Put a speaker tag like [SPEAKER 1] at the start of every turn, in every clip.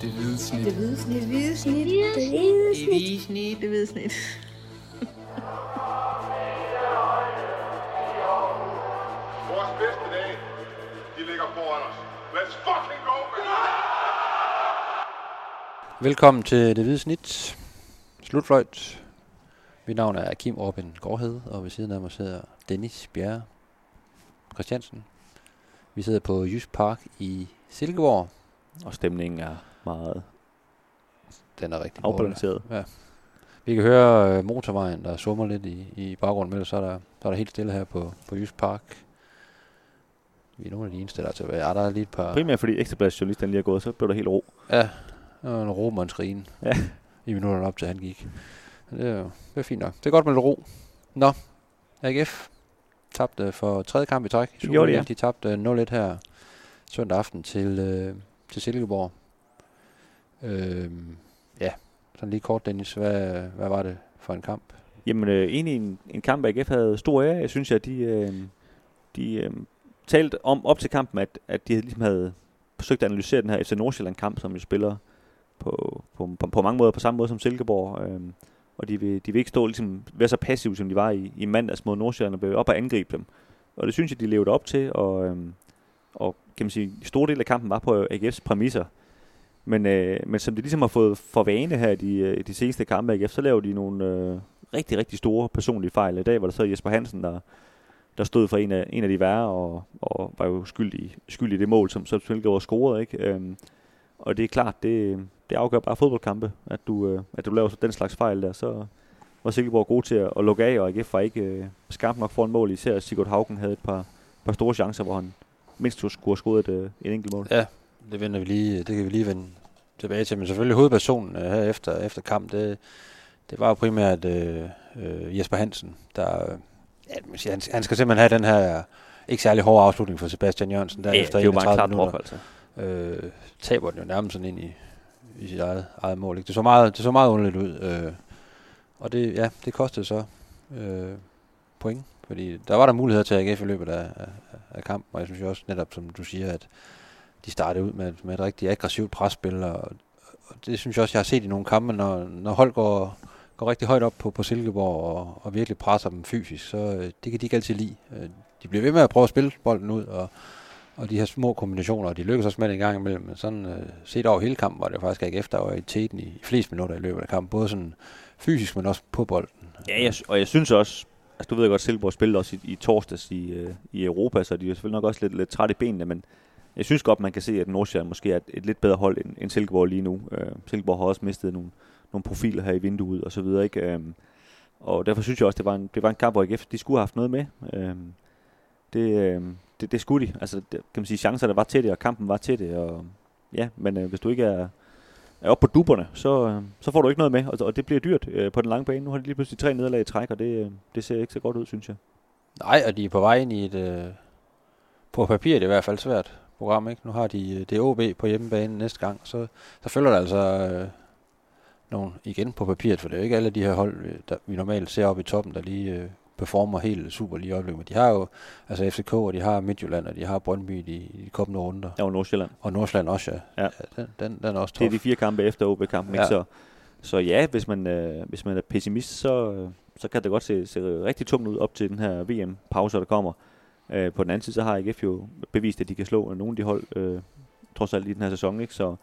[SPEAKER 1] Det hvide snit.
[SPEAKER 2] Det hvide snit.
[SPEAKER 3] Det hvide snit.
[SPEAKER 2] Det hvide
[SPEAKER 1] Det hvide snit.
[SPEAKER 2] Det hvide snit.
[SPEAKER 4] Vores bedste dage, de ligger foran os. Let's fucking go, man!
[SPEAKER 5] Velkommen til Det Hvide Snit. Slutfløjt. Mit navn er Kim Robin Gårdhed, og ved siden af mig sidder Dennis Bjerre Christiansen. Vi sidder på Jysk Park i Silkeborg.
[SPEAKER 6] Og stemningen er meget
[SPEAKER 5] Den er rigtig
[SPEAKER 6] afbalanceret.
[SPEAKER 5] Ja. Vi kan høre øh, motorvejen, der summer lidt i, i baggrunden, men så er, der, så er der helt stille her på, på Jysk Park. Vi er nogle af de eneste, der er tilbage. Ja, der er lige et par...
[SPEAKER 6] Primært fordi Ekstrabladets journalisten lige er gået, så blev der helt ro.
[SPEAKER 5] Ja, og en romanskrin
[SPEAKER 6] Ja.
[SPEAKER 5] i minutterne op til han gik. Det er jo det er fint nok. Det er godt med lidt ro. Nå, AGF tabte for tredje kamp i træk. i
[SPEAKER 6] Det gjorde de,
[SPEAKER 5] Superligaen. De tabte 0-1 her søndag aften til, øh, til Silkeborg. Øhm, ja, sådan lige kort, Dennis. Hvad, hvad var det for en kamp?
[SPEAKER 6] Jamen øh, egentlig en, en kamp, AGF havde stor ære. Jeg synes, at de, øh, de øh, talte om op til kampen, at, at de ligesom havde forsøgt at analysere den her FC Nordsjælland-kamp, som jo spiller på, på, på, på mange måder på samme måde som Silkeborg. Øh, og de vil, de vil ikke stå ligesom, være så passive, som de var i, i mandags mod Nordsjælland, og blive op og angribe dem. Og det synes jeg, de levede op til, og, øh, og kan man sige, en stor del af kampen var på AGF's præmisser. Men, øh, men som de ligesom har fået for vane her i de, øh, de seneste kampe af AGF, så laver de nogle øh, rigtig, rigtig store personlige fejl. I dag var der så Jesper Hansen, der, der stod for en af, en af de værre, og, og var jo skyldig, skyldig i det mål, som, som Silkeborg scorede. Ikke? Øhm, og det er klart, det, det afgør bare fodboldkampe, at du, øh, at du laver så den slags fejl der. Så var Silkeborg god til at, at lukke af, og AGF var ikke øh, skarp nok for en mål. Især Sigurd Haugen havde et par, par store chancer, hvor han mindst skulle have scoret et, øh, et enkelt mål.
[SPEAKER 5] Ja, det, vender vi lige, det kan vi lige vende tilbage til. Men selvfølgelig hovedpersonen øh, her efter, efter kamp, det, det var jo primært øh, øh, Jesper Hansen, der... Øh, ja, han, han skal simpelthen have den her ikke særlig hårde afslutning for Sebastian Jørgensen. Der
[SPEAKER 6] Ja,
[SPEAKER 5] efter
[SPEAKER 6] det er jo bare en
[SPEAKER 5] 31
[SPEAKER 6] klar drop,
[SPEAKER 5] minutter.
[SPEAKER 6] altså.
[SPEAKER 5] øh, taber den jo nærmest sådan ind i, i sit eget, eget mål. Ikke? Det, så meget, det så meget underligt ud. Øh, og det, ja, det kostede så øh, point. Fordi der var der muligheder til AGF i løbet af, af, af kampen, og jeg synes jo også netop, som du siger, at de startede ud med, med et rigtig aggressivt presspil, og, og det synes jeg også, jeg har set i nogle kampe, når, når hold går, går rigtig højt op på, på Silkeborg og, og virkelig presser dem fysisk, så øh, det kan de ikke altid lide. Øh, de bliver ved med at prøve at spille bolden ud, og, og de her små kombinationer, og de lykkes også med det en gang imellem, men sådan øh, set over hele kampen var det faktisk ikke efter, og i teten i, i flest minutter i løbet af kampen, både sådan fysisk, men også på bolden.
[SPEAKER 6] Ja, jeg, og jeg synes også, altså du ved godt, Silkeborg spillede også i, i torsdags i, øh, i Europa, så de er selvfølgelig nok også lidt, lidt trætte i benene, men jeg synes godt, man kan se, at Nordsjælland måske er et, et lidt bedre hold end, end Silkeborg lige nu. Øh, Silkeborg har også mistet nogle, nogle profiler her i vinduet og så videre, ikke? Øh, og derfor synes jeg også, det var en, det var en kamp, hvor IKF de skulle have haft noget med. Øh, det, øh, det, det skulle de. Altså, det, kan man sige, chancerne var til det, og kampen var til det, og ja, men øh, hvis du ikke er, er oppe på duberne, så, øh, så får du ikke noget med, og, og det bliver dyrt øh, på den lange bane. Nu har de lige pludselig tre nederlag i træk, og det, øh, det ser ikke så godt ud, synes jeg.
[SPEAKER 5] Nej, og de er på vej ind i et, øh, på papir er det i hvert fald svært program, ikke? Nu har de øh, det OB på hjemmebane næste gang, så, så følger der altså øh, nogle igen på papiret, for det er jo ikke alle de her hold, øh, der vi normalt ser oppe i toppen, der lige øh, performer helt super lige i øjeblikket. Men de har jo altså FCK, og de har Midtjylland, og de har Brøndby i de, i de kommende runder.
[SPEAKER 6] Jeg var Nordsjælland.
[SPEAKER 5] Og Nordsjælland også, ja.
[SPEAKER 6] Ja.
[SPEAKER 5] den, den, den er også
[SPEAKER 6] Det er
[SPEAKER 5] tof.
[SPEAKER 6] de fire kampe efter OB-kampen,
[SPEAKER 5] Ja.
[SPEAKER 6] ikke? Så, så ja, hvis man, øh, hvis man er pessimist, så, øh, så kan det godt se, se rigtig tungt ud op til den her VM-pause, der kommer. Øh, på den anden side, så har AGF jo bevist, at de kan slå nogle af de hold, øh, trods alt i den her sæson, ikke? Så,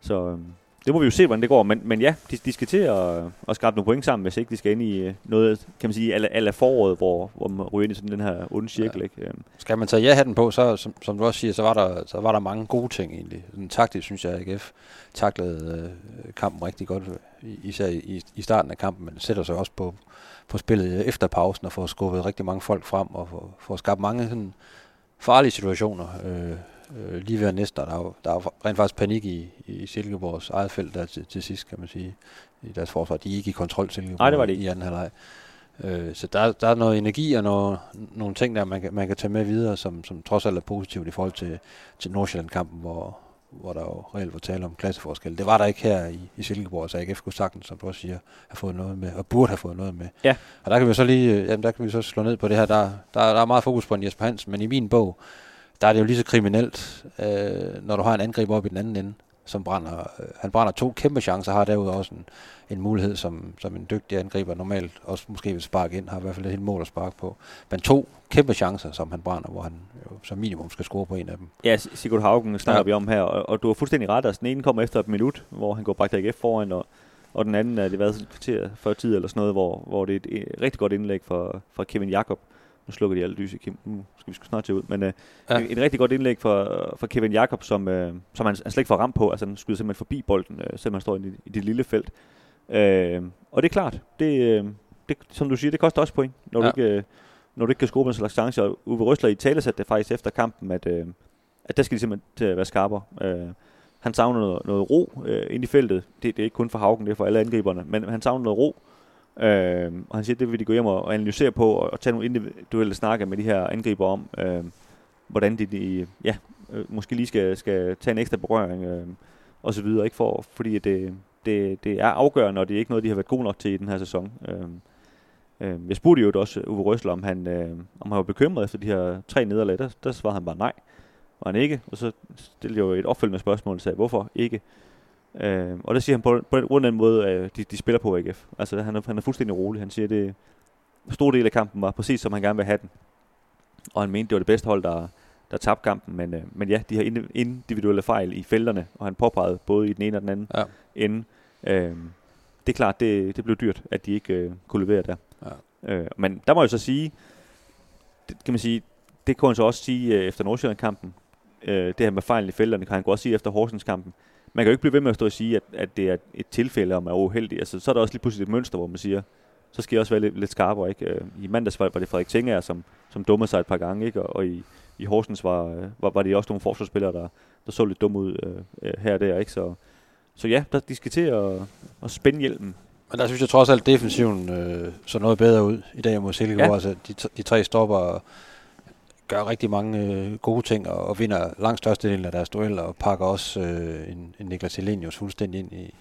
[SPEAKER 6] så øh, det må vi jo se, hvordan det går. Men, men ja, de, de skal til at, at skrabe nogle point sammen, hvis ikke de skal ind i øh, noget, kan man sige, alle, alle foråret, hvor, hvor man ryger ind i sådan den her onde cirkel,
[SPEAKER 5] Ja.
[SPEAKER 6] ikke? Øh,
[SPEAKER 5] Skal man tage ja-hatten på, så som, som du også siger, så var der, så var der mange gode ting egentlig. Sådan taktisk synes jeg, at AGF taklede øh, kampen rigtig godt, i- især i, i starten af kampen, men sætter sig også på, på spillet efter pausen og får skubbet rigtig mange folk frem og får, får skabt mange sådan, farlige situationer. Øh, øh, lige ved næste, der er jo, der er jo rent faktisk panik i, i Silkeborgs eget felt der til, til sidst, kan man sige, i deres forsvar. De er ikke i kontrol, Silkeborg,
[SPEAKER 6] Nej, det var de ikke.
[SPEAKER 5] i anden halvleg. Øh, så der, der er noget energi og noget, nogle ting, der man kan, man kan tage med videre, som, som trods alt er positivt i forhold til, til Nordsjælland-kampen, hvor, hvor der jo reelt var tale om klasseforskel. Det var der ikke her i, i Silkeborg, så AGF kunne sagtens, som du også siger, have fået noget med, og burde have fået noget med.
[SPEAKER 6] Ja.
[SPEAKER 5] Og der kan vi så lige, øh, jamen der kan vi så slå ned på det her, der, der, der er meget fokus på en Jesper Hansen, men i min bog, der er det jo lige så kriminelt, øh, når du har en angriber op i den anden ende, som brænder, øh, han brænder to kæmpe chancer, har derudover også en, en mulighed, som, som en dygtig angriber normalt også måske vil sparke ind, har i hvert fald et helt mål at sparke på. Men to kæmpe chancer, som han brænder, hvor han jo som minimum skal score på en af dem.
[SPEAKER 6] Ja, Sigurd Haugen snakker ja. vi om her, og, og du har fuldstændig ret. Altså, den ene kommer efter et minut, hvor han går Bragt AGF foran, og, og den anden er det været et kvarter før tid eller sådan noget, hvor, hvor det er et, et rigtig godt indlæg fra, fra Kevin Jakob. Nu slukker de alle lys i Kim. Nu skal vi snart til ud. Men øh, ja. et, et, rigtig godt indlæg fra, fra Kevin Jakob, som, øh, som han, han slet ikke får ramt på. Altså han skyder simpelthen forbi bolden, øh, selvom han står i, i det lille felt. Øh, og det er klart, det, øh, det, som du siger, det koster også point, når, ja. du, ikke, øh, når du ikke kan score med en slags chance. Og Uwe Røsler i tale satte det faktisk efter kampen, at, øh, at der skal de simpelthen være skarpere. Øh, han savner noget, noget ro øh, ind i feltet. Det, det er ikke kun for Haugen, det er for alle angriberne. Men han savner noget ro. Øh, og han siger, at det vil de gå hjem og analysere på, og, og tage nogle individuelle snakker med de her angriber om, øh, hvordan de, de ja, øh, måske lige skal, skal tage en ekstra berøring, øh, og så videre. Ikke for, fordi det, det, det er afgørende, og det er ikke noget, de har været gode nok til i den her sæson. Øh, øh, jeg spurgte jo også øh, Uwe Røsler, om han, øh, om han var bekymret efter de her tre nederlag. Der, der svarede han bare nej, var han ikke. Og så stillede jeg jo et opfølgende spørgsmål og sagde, hvorfor ikke? Øh, og det siger han på, på den, den måde, øh, de, de spiller på AGF. Altså han er, han er fuldstændig rolig. Han siger, at det stor del af kampen var præcis som han gerne vil have den. Og han mente, det var det bedste hold, der, der tabte kampen. Men, øh, men ja, de har individuelle fejl i felterne, og han påpegede både i den ene og den anden ja. ende. Øh, det er klart, det, det blev dyrt, at de ikke øh, kunne levere der. Ja. Øh, men der må jeg så sige, det, kan man sige, det kunne han så også sige øh, efter Nordsjælland-kampen. Øh, det her med fejlen i felterne kan han også sige efter Horsens-kampen man kan jo ikke blive ved med at stå og sige, at, at det er et tilfælde, om man er uheldig. Altså, så er der også lige pludselig et mønster, hvor man siger, så skal jeg også være lidt, lidt skarpere. Ikke? Øh, I mandags var det Frederik Tinger, som, som dummede sig et par gange, ikke? og, og i, i Horsens var, øh, var, var det også nogle forsvarsspillere, der, der så lidt dumme ud øh, øh, her og der. Ikke? Så, så ja, der, de skal til at, at spænde hjelmen.
[SPEAKER 5] Men der synes jeg trods alt, at defensiven øh, så noget bedre ud i dag mod Silkeborg. Ja. Altså, de, de tre stopper gør rigtig mange øh, gode ting og, og vinder langt størstedelen af deres dueller og pakker også øh, en, en Niklas Elenius fuldstændig ind i,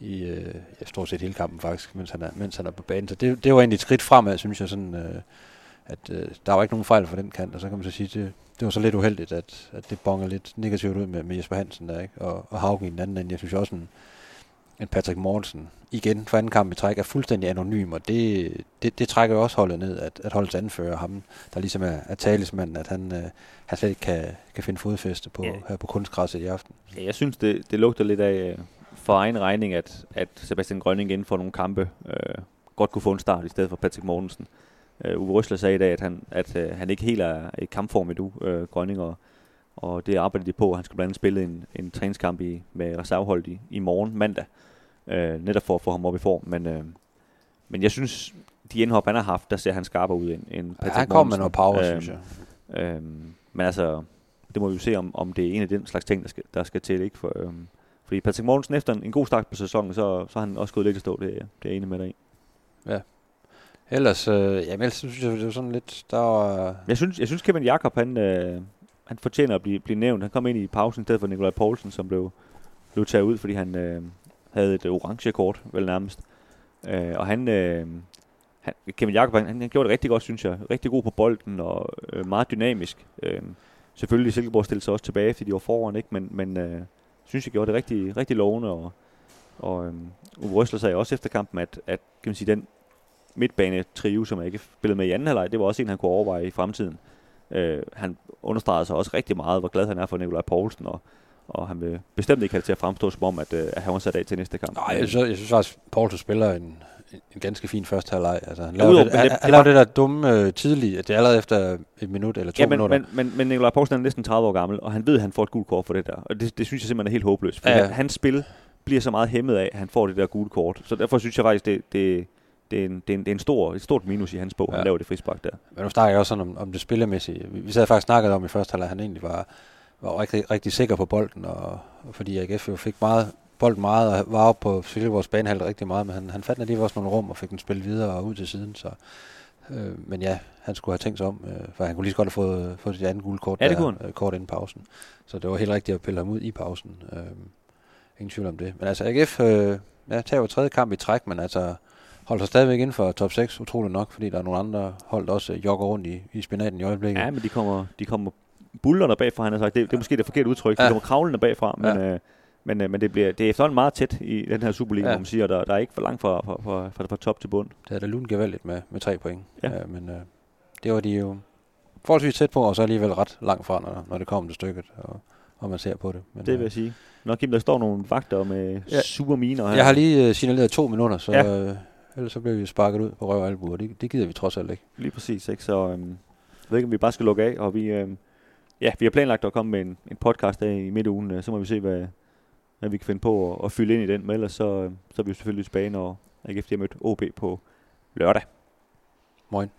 [SPEAKER 5] i øh, ja, stort set hele kampen faktisk, mens han er, mens han er på banen. Så det, det var egentlig et skridt fremad, synes jeg, sådan, øh, at øh, der var ikke nogen fejl for den kant, og så kan man så sige, det, det var så lidt uheldigt, at, at det bonger lidt negativt ud med, med Jesper Hansen der, ikke? Og, og Haugen i den anden ende. Jeg synes også, en, en Patrick Mortensen igen for anden kamp i træk er fuldstændig anonym, og det, det, det trækker jo også holdet ned, at, at holdets anfører ham, der ligesom er, er talismanden, at han, øh, han slet ikke kan, kan finde fodfæste på, ja. her på kunstgræsset i aften.
[SPEAKER 6] Ja, jeg synes, det, det lugter lidt af øh, for egen regning, at, at Sebastian Grønning inden for nogle kampe øh, godt kunne få en start i stedet for Patrick Mortensen. Uh, Uwe Røsler sagde i dag, at han, at uh, han ikke helt er i kampform endnu, uh, Grønning, og, og det arbejder de på. Han skal blandt andet spille en, en træningskamp i, med reservehold i, i morgen, mandag øh, netop for at få ham op i form. Men, øh, men jeg synes, de indhop, han har haft, der ser han skarpere ud end, end
[SPEAKER 5] Patrick ja, han kommer med noget power, øh, synes jeg.
[SPEAKER 6] Øh, men altså, det må vi jo se, om, om det er en af den slags ting, der skal, der skal til. Ikke? For, øh, fordi Patrick Mortensen efter en, en god start på sæsonen, så, så har han også gået lidt at stå, det, det er jeg enig med dig i.
[SPEAKER 5] Ja. Ellers, øh, jamen, ellers synes jeg, det er sådan lidt, der var...
[SPEAKER 6] Jeg synes, jeg synes Kevin Jakob, han, øh, han fortjener at blive, blive nævnt. Han kom ind i pausen i stedet for Nikolaj Poulsen, som blev, blev taget ud, fordi han, øh, havde et orange kort, vel nærmest. Øh, og han, øh, han, Kevin Jakob, han, han gjorde det rigtig godt, synes jeg. Rigtig god på bolden og øh, meget dynamisk. Øh, selvfølgelig Silkeborg stillede sig også tilbage, fordi de var foran, ikke? men, men øh, synes jeg gjorde det rigtig, rigtig lovende. Og, og øh, Uwe Røsler sagde også efter kampen, at, at kan man sige, den midtbane trio, som jeg ikke spillede med i anden halvleg, det var også en, han kunne overveje i fremtiden. Øh, han understregede sig også rigtig meget, hvor glad han er for Nikolaj Poulsen, og og han vil bestemt ikke have det til at fremstå som om, at, øh, at han var sat af til næste kamp.
[SPEAKER 5] Nej, jeg synes, jeg synes faktisk, at Poulsen spiller en, en ganske fin første halvleg. Altså, han lavede, det, han, det, han lavede det der dumme øh, tidligt, at det er allerede efter et minut eller to
[SPEAKER 6] ja, men,
[SPEAKER 5] minutter.
[SPEAKER 6] Men, men, men Nikolaj Poulsen er næsten 30 år gammel, og han ved, at han får et gult kort for det der. Og det, det synes jeg simpelthen er helt håbløst. For ja. hans spil bliver så meget hæmmet af, at han får det der gule kort. Så derfor synes jeg faktisk, det, det, det er, en, det er, en, det er en stor, et stort minus i hans bog, ja. han laver det frispark der.
[SPEAKER 5] Men nu snakker jeg også sådan om, om det spillemæssige. Vi, vi sad faktisk snakket om i første halvleg, at han egentlig var var rigtig, rigtig sikker på bolden, og, og fordi AGF jo fik meget, bolden meget, og var oppe på Silkeborgs banehalde rigtig meget, men han, han fandt lige også nogle rum og fik den spillet videre og ud til siden, så øh, men ja, han skulle have tænkt sig om, øh, for han kunne lige så godt have fået, fået sit andet gule kort,
[SPEAKER 6] ja, det der,
[SPEAKER 5] øh, kort inden pausen. Så det var helt rigtigt at pille ham ud i pausen. Øh, ingen tvivl om det. Men altså AGF øh, ja, tager jo tredje kamp i træk, men altså holder sig stadigvæk inden for top 6, utroligt nok, fordi der er nogle andre hold, der også jogger rundt i, i spinaten i øjeblikket.
[SPEAKER 6] Ja, men de kommer, de kommer bullerne bagfra, han har sagt. Det, det er måske det forkerte udtryk. Ja. De kommer kravlende bagfra, men, ja. øh, Men, øh, men det, bliver, det er efterhånden meget tæt i den her Superliga, ja. Man siger, der, der er ikke for langt fra, fra, fra, fra, fra top til bund.
[SPEAKER 5] Det er da lunt gevaldigt med, med tre point.
[SPEAKER 6] Ja.
[SPEAKER 5] Ja, men øh, det var de jo forholdsvis tæt på, og så alligevel ret langt fra, når, når det kom til stykket, og, og man ser på det. Men,
[SPEAKER 6] Det vil jeg sige. Nå Kim, der står nogle vagter med ja. Super miner her.
[SPEAKER 5] jeg har lige øh, signaleret to minutter, så
[SPEAKER 6] Ja.
[SPEAKER 5] ja. øh, ellers så bliver vi sparket ud på røv og det, det gider vi trods alt ikke.
[SPEAKER 6] Lige præcis, ikke? Så øhm, jeg ved ikke, om vi bare skal lukke af, og vi, øhm, ja, vi har planlagt at komme med en, en podcast af i midtugen, øh, så må vi se, hvad, hvad vi kan finde på at, at fylde ind i den, men ellers så, øh, så er vi jo selvfølgelig tilbage, når AGF har mødt OB på lørdag.
[SPEAKER 5] Moin.